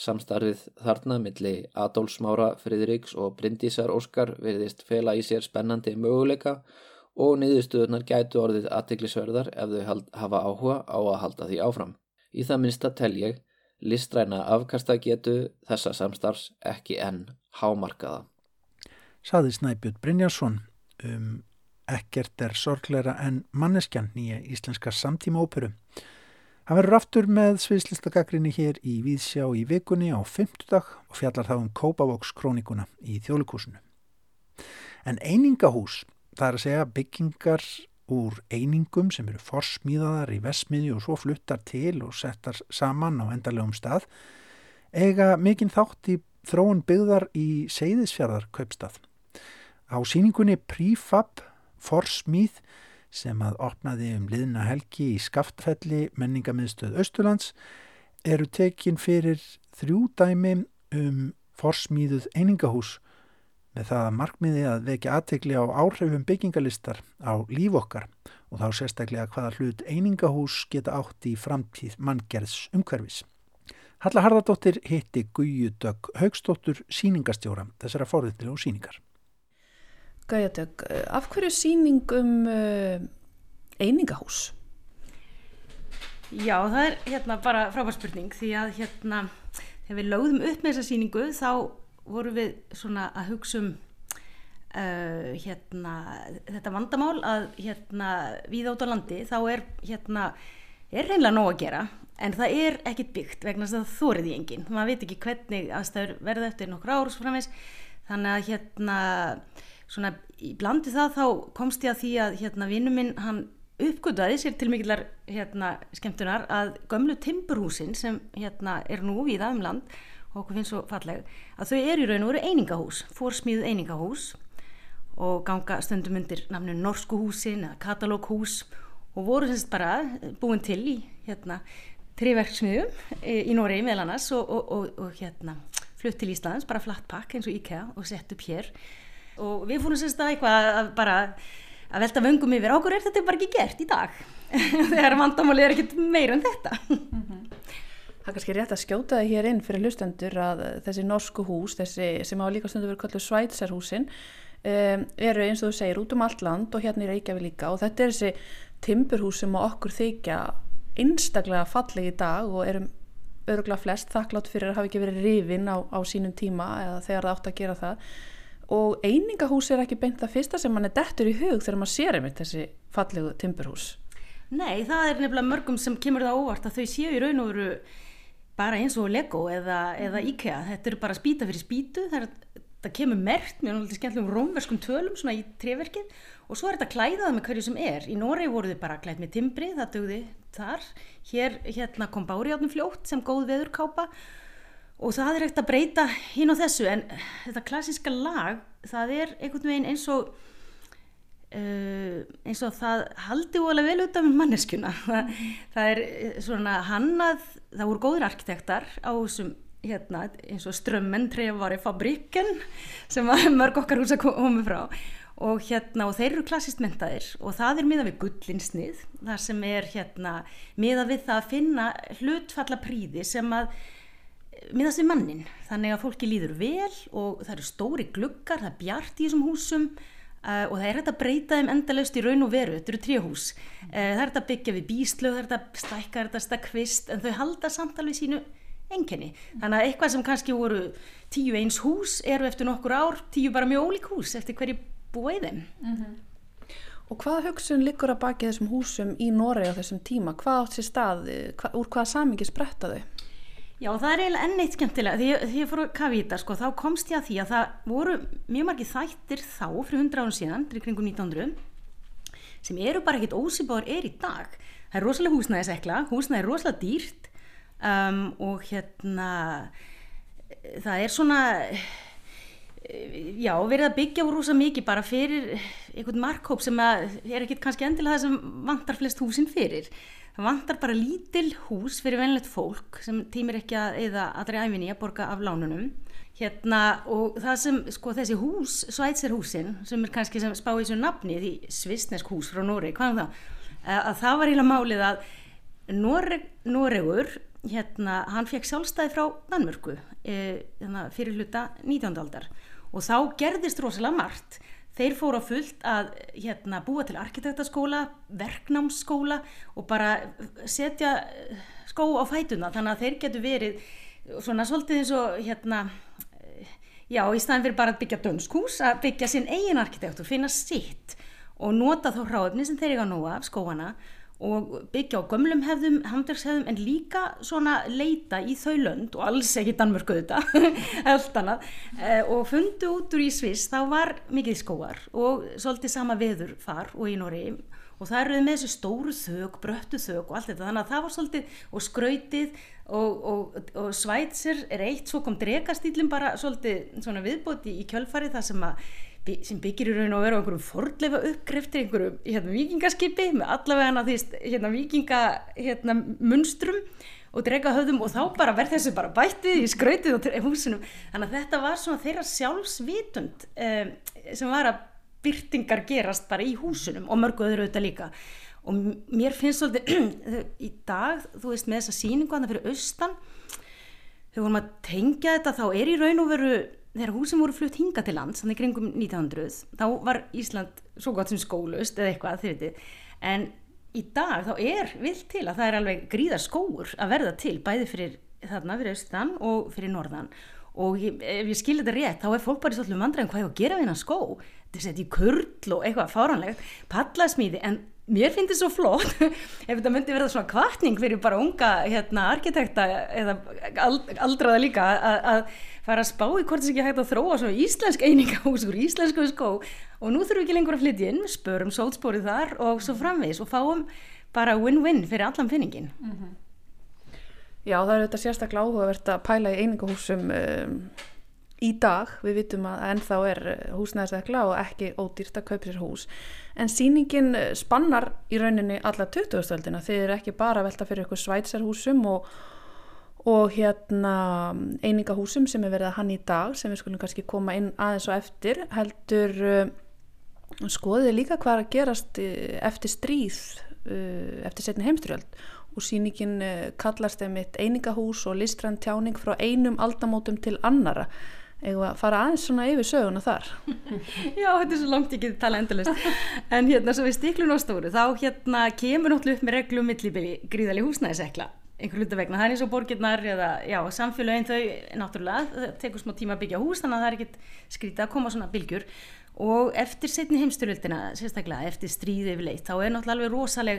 Speaker 8: Samstarfið þarna milli Adolf Smára, Fridriks og Bryndísar Óskar verðist fela í sér spennandi möguleika og niðurstuðunar gætu orðið aðtiklisverðar ef þau hafa áhuga á að halda því áfram. Í það minnsta tel ég, listræna afkastagetu þessa samstarfs ekki enn hámarkaða.
Speaker 1: Saði Snæbjörn Brynjarsson um ekkert er sorgleira en manneskjan nýja íslenska samtíma óperu. Hann verður aftur með sviðslistagakrinni hér í Víðsjá í vikunni á fymtudag og fjallar þá um Kópavóks krónikuna í þjólikúsinu. En einingahús, það er að segja byggingar úr einingum sem eru forsmíðaðar í vesmiði og svo fluttar til og settar saman á endarlegum stað, eiga mikinn þátt í þróun byggðar í Seyðisfjörðar kaupstað. Á síningunni Prífab forsmíð sem að opnaði um liðna helgi í skaftfelli menningamiðstöð Östurlands eru tekin fyrir þrjú dæmi um forsmíðuð einingahús með það að markmiði að vekja aðtegli á áhrifum byggingalistar á líf okkar og þá sérstaklega hvaða hlut einingahús geta átt í framtíð manngerðs umhverfis. Halla Harðardóttir hitti Guðjudögg Haugstóttur síningastjóra þessara forðinlega og síningar.
Speaker 9: Gauðjadögg, af hverju síning um uh, einingahús?
Speaker 10: Já, það er hérna bara frábær spurning því að hérna þegar við lögðum upp með þessa síningu þá vorum við svona að hugsa um uh, hérna þetta vandamál að hérna við átt á landi þá er hérna er reynilega nóg að gera en það er ekkit byggt vegna þess að það þórið í enginn. Maður veit ekki hvernig aðstæður verða eftir nokkur árs framvegs þannig að hérna svona í blandi það þá komst ég að því að hérna vinnum minn hann uppgötaði sér til mikillar hérna skemmtunar að gömlu timburhúsin sem hérna er nú við aðum land og okkur finnst svo falleg að þau eru í raun og veru einingahús fórsmíðu einingahús og ganga stundum undir namnu Norsku húsin eða Katalóghús og voru semst bara búin til í hérna triverksmiðum í Nóri meðal annars og, og, og, og hérna flutt til Íslands bara flatt pakk eins og IKEA og sett upp hér. Og við fórum sérst að eitthvað að bara að velta vöngum yfir ákur er þetta bara ekki gert í dag? Þegar vandamálið er ekkert meira en þetta. -hmm.
Speaker 9: Það er kannski rétt að skjóta það hér inn fyrir hlustendur að þessi norsku hús þessi sem á líka stundu verið kallu Svætsarhúsin um, eru eins og þú segir út um allt land og hérna í Reykjavík líka. Og þetta er þessi timburhús sem á okkur þykja einstaklega fallegi í dag og erum öruglega flest þakklátt fyrir að hafa ekki verið rifin á, á sínum tíma eða þegar það átt að gera það. Og einingahús er ekki beint það fyrsta sem mann er dettur í hug þegar maður sér einmitt þessi fallegu timburhús.
Speaker 10: Nei, það er nefnilega mörgum sem kemur það óvart að þau séu í raun og veru bara eins og Lego eða, eða IKEA. Þetta eru bara spýta fyrir spýtu það, er, það kemur mert, mjög náttúrulega skemmtilegum rómverskum tölum svona í treverkið og svo er þetta klæðað með hverju sem er. Í Noregi voru þau bara klæð með timbri, það dögði þar. Hér hérna kom Báriátnum fljótt sem góð veðurkápa og það er ekkert að breyta hinn á þessu. En þetta klassiska lag það er einhvern veginn eins og uh, eins og það haldi óalega vel út af manneskjuna. Það, það er svona hannað það voru góðir arkitektar á þessum hérna eins og strömmen trefavari fabrikken sem mörg okkar hús að koma frá. Og hérna og þeir eru klassist mentaðir og það er miða við gullinsnið þar sem er hérna miða við það að finna hlutfalla príði sem að miðast við mannin þannig að fólki líður vel og það eru stóri gluggar, það er bjart í þessum húsum uh, og það er hægt að breyta þeim endalaust í raun og veru, þetta eru tríhús uh, það er hægt að byggja við bíslög, það er hægt að stækka það er hægt að stækka kvist, en þau halda samtalið sínu enginni, þannig að eitthvað sem kannski voru tíu eins hús eru eftir nokkur ár, tíu bara mjög ólík hús eftir hverju búa í þeim mm -hmm.
Speaker 9: Og hvaða hugsun liggur að baki þessum húsum í Noregi á þessum tíma? Hvað átt sér stað, hva, úr hvaða samingi spretta þau?
Speaker 10: Já, það er eiginlega enn eitt skemmtilega því, því ég fór að kafa í þetta, sko, þá komst ég að því að það voru mjög margir þættir þá fyrir hundra árun síðan, fyrir kringum 1900 sem eru bara ekkit ósýbáður er í dag. Það er rosalega húsnæðisekla húsnæði er rosalega dýrt um, og hérna það er svona já, verið að byggja úr rosa mikið bara fyrir einhvern markhóp sem er ekkit kannski endilega það sem vantar flest húsin fyrir það vantar bara lítil hús fyrir venlegt fólk sem tímir ekki að eða aðri æfinni að borga af lánunum. Hérna og það sem sko þessi hús, Svætserhúsin sem er kannski sem spá í þessu nafni því svistnesk hús frá Nóri, hvað er það? Að það var eiginlega málið að Noreg, Noregur hérna, hann fekk sjálfstæði frá Danmörku e, hérna, fyrir hluta 19. aldar. Og þá gerðist rosalega margt þeir fóru á fullt að hérna, búa til arkitektaskóla, verknámsskóla og bara setja skó á fætuna þannig að þeir getur verið svona svolítið eins og hérna já, í staðin fyrir bara að byggja dönskús að byggja sinn eigin arkitektur, finna sitt og nota þá hráöfni sem þeir eiga nú af skóana og byggja á gömlum hefðum, handverkshefðum en líka svona leita í þau lönd og alls ekki Danmörku þetta allt annað. Eh, og fundu út úr í Sviss þá var mikið skóar og svolítið sama veður þar og í Nóri og það eruð með þessu stóru þög, bröttu þög og allt þetta. Þannig að það var svolítið og skrautið og, og, og Svætsir er eitt svo kom dregastýlum bara svolítið svona viðbóti í kjölfari það sem að sem byggir í raun og veru á einhverjum fordleifa uppgreftir, einhverjum hérna, vikingaskipi með allavega hana því hérna, vikingamunstrum hérna, og drega höfðum og þá bara verð þessu bara bættið í skrautið og húsinum. Þannig að þetta var svona þeirra sjálfsvitund um, sem var að byrtingar gerast bara í húsunum og mörgu öðru auðvitað líka. Og mér finnst svolítið í dag, þú veist með þessa síningu að það fyrir austan þegar vorum að tengja þetta þá er í raun og veru þegar húsum voru flutt hinga til lands þannig kringum 1900 þá var Ísland svo gott sem skólust eða eitthvað þið veitir en í dag þá er vilt til að það er alveg gríðar skóur að verða til bæði fyrir þarna fyrir austan og fyrir norðan. Og ég, ef ég skilja þetta rétt þá er fólk bara í svolítið mandræðin hvað ég á að gera við hennar skó. Þetta setja í kurl og eitthvað fáranlegt pallasmíði en mér finnst þetta svo flott. Ef þetta myndi verða svona kvartning fyrir bara unga hérna, arkitekta eða aldraða líka að fara að spá í hvort þess ekki hægt að þróa svona íslensk einingahús úr íslensku skó. Og nú þurfum við ekki lengur að flytja inn spörum sótspórið þar og svo framvegs og fáum bara win-win fyrir allan finningin mm -hmm.
Speaker 9: Já það er þetta sérstaklega áhugavert að pæla í einingahúsum um, í dag, við vitum að ennþá er eh, húsnæðisvekla og ekki ódýrt að kaupa sér hús, en síningin eh, spannar í rauninni alla 20-stöldina, þeir eru ekki bara velta fyrir ykkur svætsarhúsum og, og hérna einingahúsum sem er verið að hann í dag sem við skulum kannski koma inn aðeins og eftir. Heldur uh, skoðið líka hvað að gerast eftir stríð eftir setni heimstyrjöld og síningin kallast einmitt einingahús og listrænt tjáning frá einum aldamótum til annara eða að fara aðeins svona yfir söguna þar?
Speaker 10: Já, þetta er svo langt ekki að tala endalist en hérna svo við stiklum á stóru þá hérna kemur náttúrulega upp með reglum millibili gríðali húsnæðisekla einhver hluta vegna, það er eins og borgirnar eða já, samfélagin þau náttúrulega það tekur smá tíma að byggja hús þannig að það er ekkit skrítið að koma svona bylgjur. Og eftir setni heimsturöldina sérstaklega eftir stríði yfir leitt þá er náttúrulega alveg rosaleg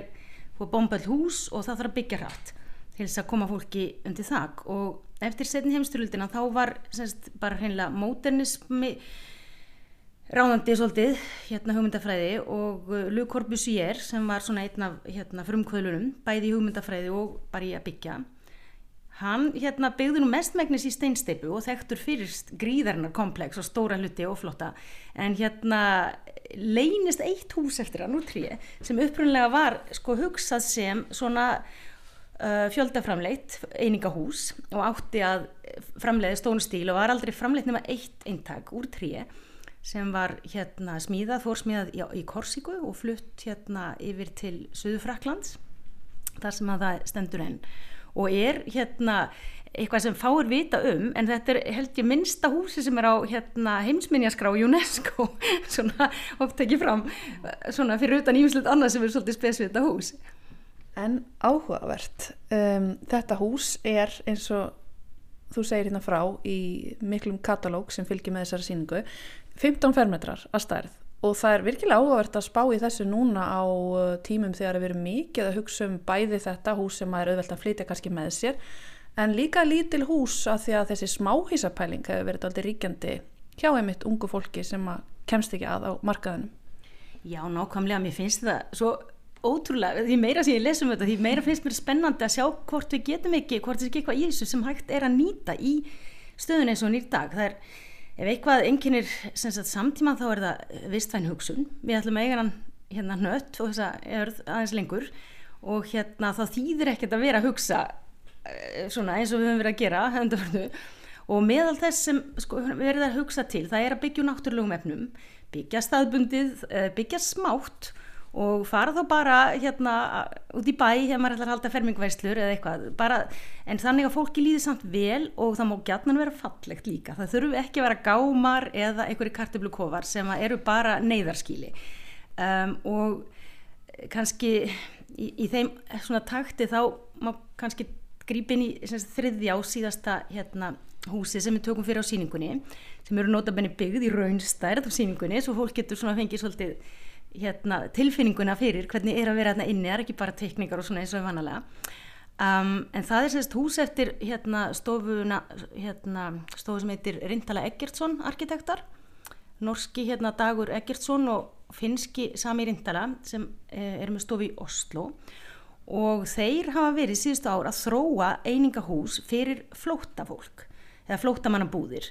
Speaker 10: eftir setni heimsturöldina þá var semst, bara hreinlega móternismi ráðandi svolítið hérna hugmyndafræði og uh, Luc Corbusier sem var svona einn af hérna, frumkvöðlunum bæði í hugmyndafræði og bara í að byggja hann hérna byggði nú mestmægnis í steinsteipu og þekktur fyrir gríðarnar komplex og stóra hluti og flotta en hérna leynist eitt hús eftir hann úr tríi sem upprunlega var sko hugsað sem svona fjöldaframleitt einingahús og átti að framleiði stónstíl og var aldrei framleitt nema eitt eintak úr tríi sem var hérna smíðað, fór smíðað í, í Korsíku og flutt hérna yfir til Suðu Fraklands þar sem að það stendur enn. Og er hérna eitthvað sem fáir vita um en þetta er held ég minnsta húsi sem er á hérna, heimsminjaskrá UNESCO svona oft ekki fram svona fyrir utan ímslut annað sem er svolítið spesvita hús
Speaker 9: En áhugavert, um, þetta hús er eins og þú segir hérna frá í miklum katalóg sem fylgir með þessari síningu, 15 fermetrar að stærð og það er virkilega áhugavert að spá í þessu núna á uh, tímum þegar við erum mikið að hugsa um bæði þetta hús sem maður auðvelt að flytja kannski með sér en líka lítil hús að því að þessi smáhísapæling hefur verið aldrei ríkjandi hjá einmitt ungu fólki sem kemst ekki að á markaðunum.
Speaker 10: Já, nákvæmlega, mér finnst það svo ótrúlega, því meira sem ég lesum þetta, því meira finnst mér spennandi að sjá hvort við getum ekki, hvort það er ekki eitthvað í þessu sem hægt er að nýta í stöðun eins og nýr dag. Það er, ef eitthvað enginnir samtíma þá er það vistvæn hugsun. Við ætlum að eiga hann hérna nött og þess að er aðeins lengur og hérna þá þýðir ekkert að vera að hugsa eh, svona eins og við höfum verið að gera höndaförnu og meðal þess sem sko, verður að hugsa til, það er að byggja náttúrulegum efnum, byggja staðbundið, eh, byggja smátt og fara þá bara hérna út í bæ hefur maður ætlar að halda fermingvæslur eða eitthvað. Bara, en þannig að fólki líði samt vel og það má gætnan vera fallegt líka. Það þurfu ekki að vera gámar eða einhverju kartiblukofar sem eru bara neyðarskíli um, og kannski í, í þeim svona takti þá má kannski grípin í sagt, þriðja á síðasta hérna, húsi sem við tökum fyrir á síningunni sem eru notabenni byggð í raunstærð á síningunni svo fólk getur svona fengið svolítið hérna, tilfinninguna fyrir hvernig er að vera hérna inni, það er ekki bara tekníkar og svona eins og vanalega. Um, en það er sérst hús eftir hérna, stofuna hérna, stofu sem heitir Rindala Eggertsson arkitektar. Norski hérna Dagur Eggertsson og finski Sami Rindala sem eh, er með stofu í Oslo. Og þeir hafa verið síðustu ár að þróa einingahús fyrir flóttafólk eða flóttamannabúðir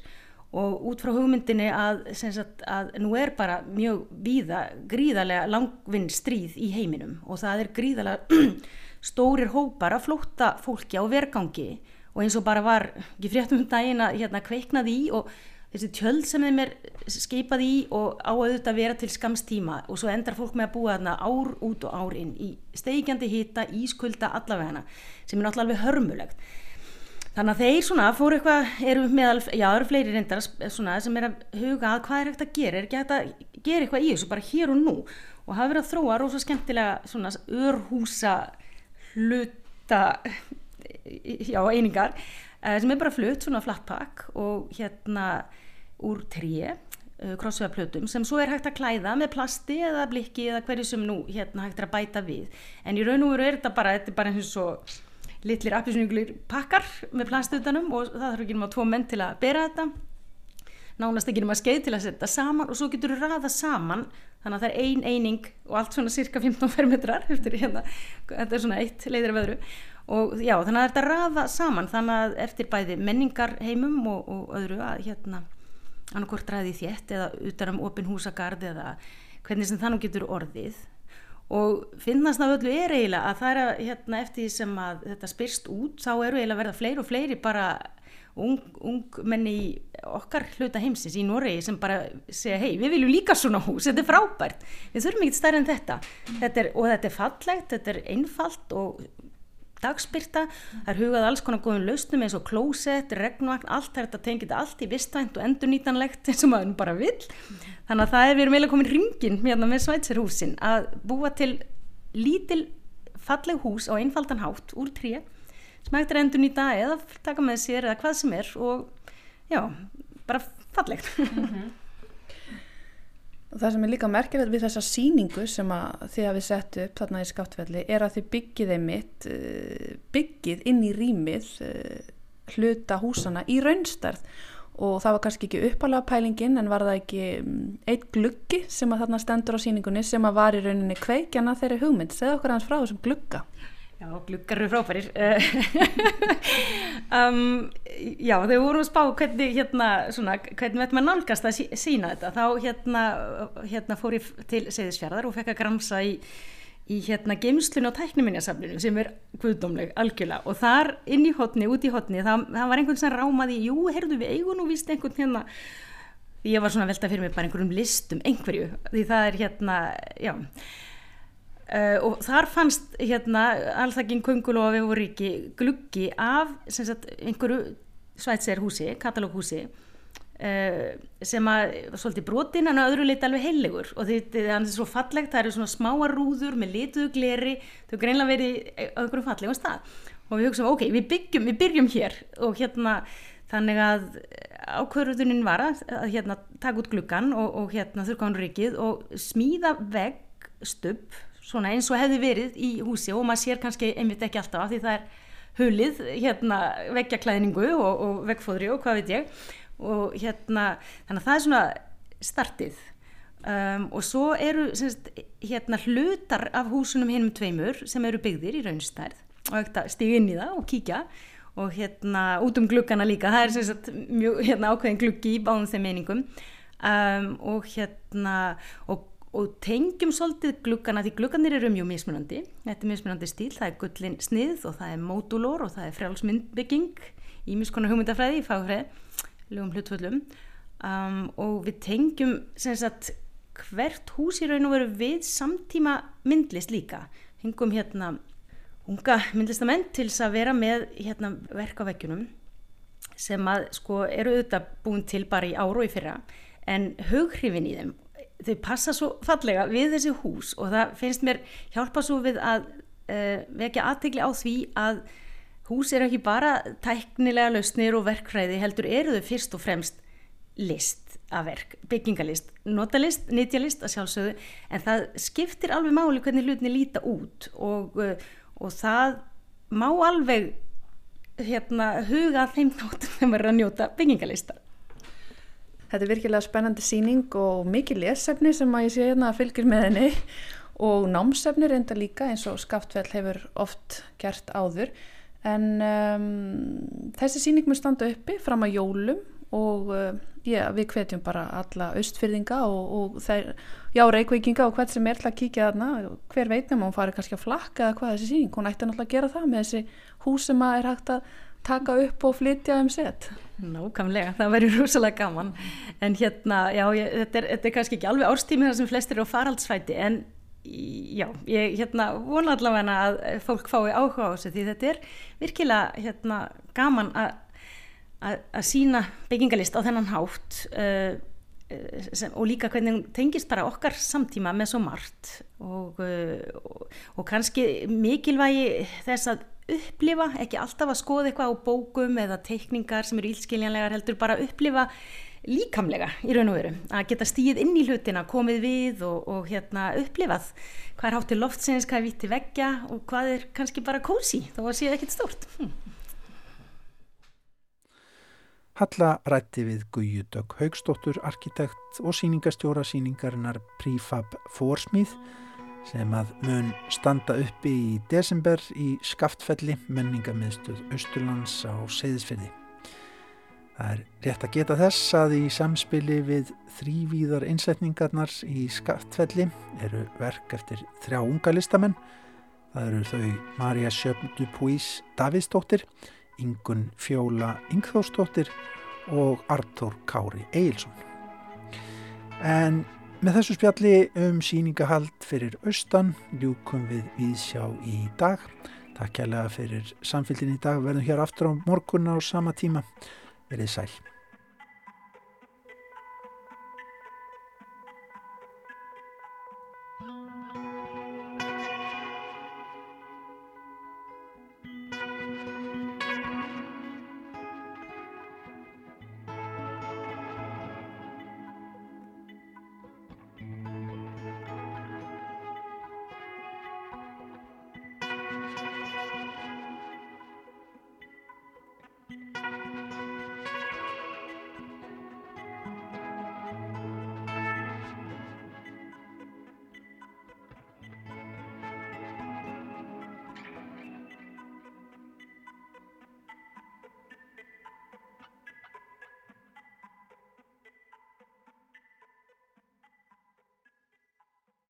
Speaker 10: og út frá hugmyndinni að, sagt, að nú er bara mjög víða gríðarlega langvinn stríð í heiminum. Og það er gríðarlega stórir hópar að flótta fólki á vergangi. Og eins og bara var ekki fréttum um daginn að hérna, kveiknaði í og þessi tjöld sem þeim er skipað í og á auðvitað vera til skamstíma og svo endar fólk með að búa þarna ár út og ár inn í steikjandi hýta, ískulda allavegana sem er náttúrulega alveg hörmulegt þannig að þeir svona fóru eitthvað eru meðal, já eru fleiri reyndar svona, sem er að huga að hvað er hægt að gera er ekki hægt að gera eitthvað í þessu bara hér og nú. Og hafa verið að þróa rosa skemmtilega svona örhúsa hluta já einingar eh, sem er bara flutt svona flattpakk og hérna úr tríi krossveðaplötum sem svo er hægt að klæða með plasti eða blikki eða hverju sem nú hérna hægt er að bæta við. En í raun og veru er þetta bara, þetta er bara eins og litlir appisnuglir pakkar með plastutanum og það þarf ekki um að tvo menn til að bera þetta. Nánast ekki um að skeið til að setja saman og svo getur þú ræða saman. Þannig að það er ein eining og allt svona cirka 15 fermetrar eftir hérna, þetta er svona eitt leiðir af öðru. Og já þannig að þetta ræða saman. Þannig að eftir bæði menningar heimum og, og öðru að hérna annarkort ræði þétt eða utan um opin húsagard eða hvernig sem þannig getur orðið og finnast af öllu er eiginlega að það er að hérna, eftir því sem að þetta spyrst út þá eru eiginlega að verða fleiri og fleiri bara ung, ung menni í okkar hluta heimsins í Noregi sem bara segja hei við viljum líka svona hús, þetta er frábært. Við þurfum ekkert stærri en þetta, þetta er, og þetta er fallegt, þetta er einfalt og dagspyrta, það er hugað alls konar góðum lausnum eins og klósett, regnvagn, allt þetta tengið allt í vistvænt og endurnýtanlegt eins og maður bara vil. Þannig að það er við erum eiginlega komin ringin hérna með Svætsirhúsin að búa til lítil falleg hús á einfaldan hátt úr tré sem hægt er endurnýta eða taka með sér eða hvað sem er og já, bara fallegt. Mm -hmm.
Speaker 9: Og það sem er líka merkilegt við þessa síningu sem að þið hafið sett upp þarna í skaftvelli er að þið byggið einmitt eh, byggið inn í rýmið eh, hluta húsana í raunstærð og það var kannski ekki uppalega pælingin en var það ekki mm, eitt gluggi sem að þarna stendur á síningunni sem að var í rauninni kveikjana þeirri hugmynd. Segð okkur hans frá þessum glugga.
Speaker 10: Já, gluggar eru frábærir. um, já, þegar við vorum að spá hvernig, hérna, svona, hvernig veitum að nálgast að sína þetta, þá hérna, hérna fór ég til Seyðisfjörðar og fekk að gramsa í, í hérna geimslun og tæknuminjasaflinu sem er guðdómleg algjörlega. Og þar inn í hotni, út í hotni, það, það var einhvern sem rámaði, jú, heyrðu við eigun og vist einhvern hérna, ég var svona velta fyrir mig bara einhverjum listum, einhverju, því það er hérna, já, Uh, og þar fannst hérna alþakking Kungulofi og Ríki gluggi af sagt, einhverju svætserhúsi, katalóghúsi uh, sem að svolítið brotin en að öðru leiti alveg heilegur og þetta er svo fallegt, það eru svona smáar rúður með lituðu gleri, þau greinlega verið á einhverjum fallegum stað. Og við hugsaum ok, við byggjum, við byrjum hér. Og hérna þannig að ákvörðunin var að, að hérna taka út gluggan og, og hérna þurrkáðan Ríkið og smíða vegg stubb svona eins og hefði verið í húsi og maður sér kannski einmitt ekki alltaf því það er hulið, hérna veggjaklæðningu og, og veggfóðri og hvað veit ég. Og hérna þannig að það er svona startið. Um, og svo eru semst, hérna hlutar af húsunum hinnum tveimur sem eru byggðir í raunstærð og ekkert að stiga inn í það og kíkja. Og hérna út um glukkana líka það er semst mjög hérna ákveðin glukki í báðum þeim meiningum um, og hérna og og tengjum svolítið glukkana því glukkanir eru mjög mismunandi. Þetta er mismunandi stíl, það er gullin snið og það er módulor og það er frjálsmyndbygging í miskona hugmyndafræði í fagfræði, lögum hlutvöldum um, og við tengjum sagt, hvert hús í raun og veru við samtíma myndlist líka. Hengum hérna unga myndlistamenn til þess að vera með hérna, verk á veggjunum sem að sko eru auðvitað búin til bara í áru og í fyrra. En hughrifin í þeim þau passa svo fallega við þessi hús og það finnst mér hjálpa svo við að uh, vekja aðtegli á því að hús er ekki bara tæknilega lausnir og verkfræði heldur eru þau fyrst og fremst list af verk, byggingalist, notalist, nýtjalist að sjálfsögðu en það skiptir alveg máli hvernig hlutinni líta út og, uh, og það má alveg hérna, huga þeim nótum þegar maður er að njóta byggingalista.
Speaker 9: Þetta er virkilega spennandi síning og mikið lesefni sem að ég sé hérna að fylgjur með henni. Og námsefni reynda líka eins og Skaftfell hefur oft gert áður. En um, þessi síning mér standa uppi fram að jólum og uh, já, við hvetjum bara alla austfyrðinga og, og þeir, já, reykveikinga og hvert sem er til að kíkja þarna, hver veitnum hún farið kannski að flakka eða hvað þessi síning, hún ætti náttúrulega að gera það með þessi hús sem að er hægt að taka upp og flytja um set.
Speaker 10: Nákvæmlega, það verður rúsalega gaman. En hérna, já, ég, þetta, er, þetta er kannski ekki alveg árstími þar sem flestir eru á faraldsfæti en já, ég hérna vona allavega að fólk fái áhuga á þessu því þetta er virkilega hérna gaman að sína byggingalist á þennan hátt. Uh, sem, og líka hvernig hún tengist bara okkar samtíma með svo margt. Og, og, og kannski mikilvægi þess að upplifa, ekki alltaf að skoða eitthvað á bókum eða teikningar sem eru ílskiljanlegar heldur bara að upplifa líkamlega í raun og veru, að geta stíð inn í hlutina, komið við og, og hérna upplifað. Hvað er hátt til loftsins, hvað er vitt til veggja og hvað er kannski bara kósi að séu ekkit stort hm.
Speaker 1: Halla rætti við Guðjudögg Haugstóttur, arkitekt og síningastjóra síningarinnar Prífab Fórsmíð sem að mun standa uppi í desember í Skaftfelli, menningamiðstöð Östurlands á Seyðisferði. Það er rétt að geta þess að í samspili við þrývíðar einsetningarnar í Skaftfelli eru verk eftir þrjá unga listamenn. Það eru þau Marja Sjöfndu Púís Davidsdóttir, Ingun Fjóla Ingþórsdóttir og Artur Kári Eilsson. En Með þessu spjalli um síningahald fyrir austan ljúkum við viðsjá í dag. Takk kærlega fyrir samfélgin í dag. Verðum hér aftur á morgunna á sama tíma. Verðið sæl.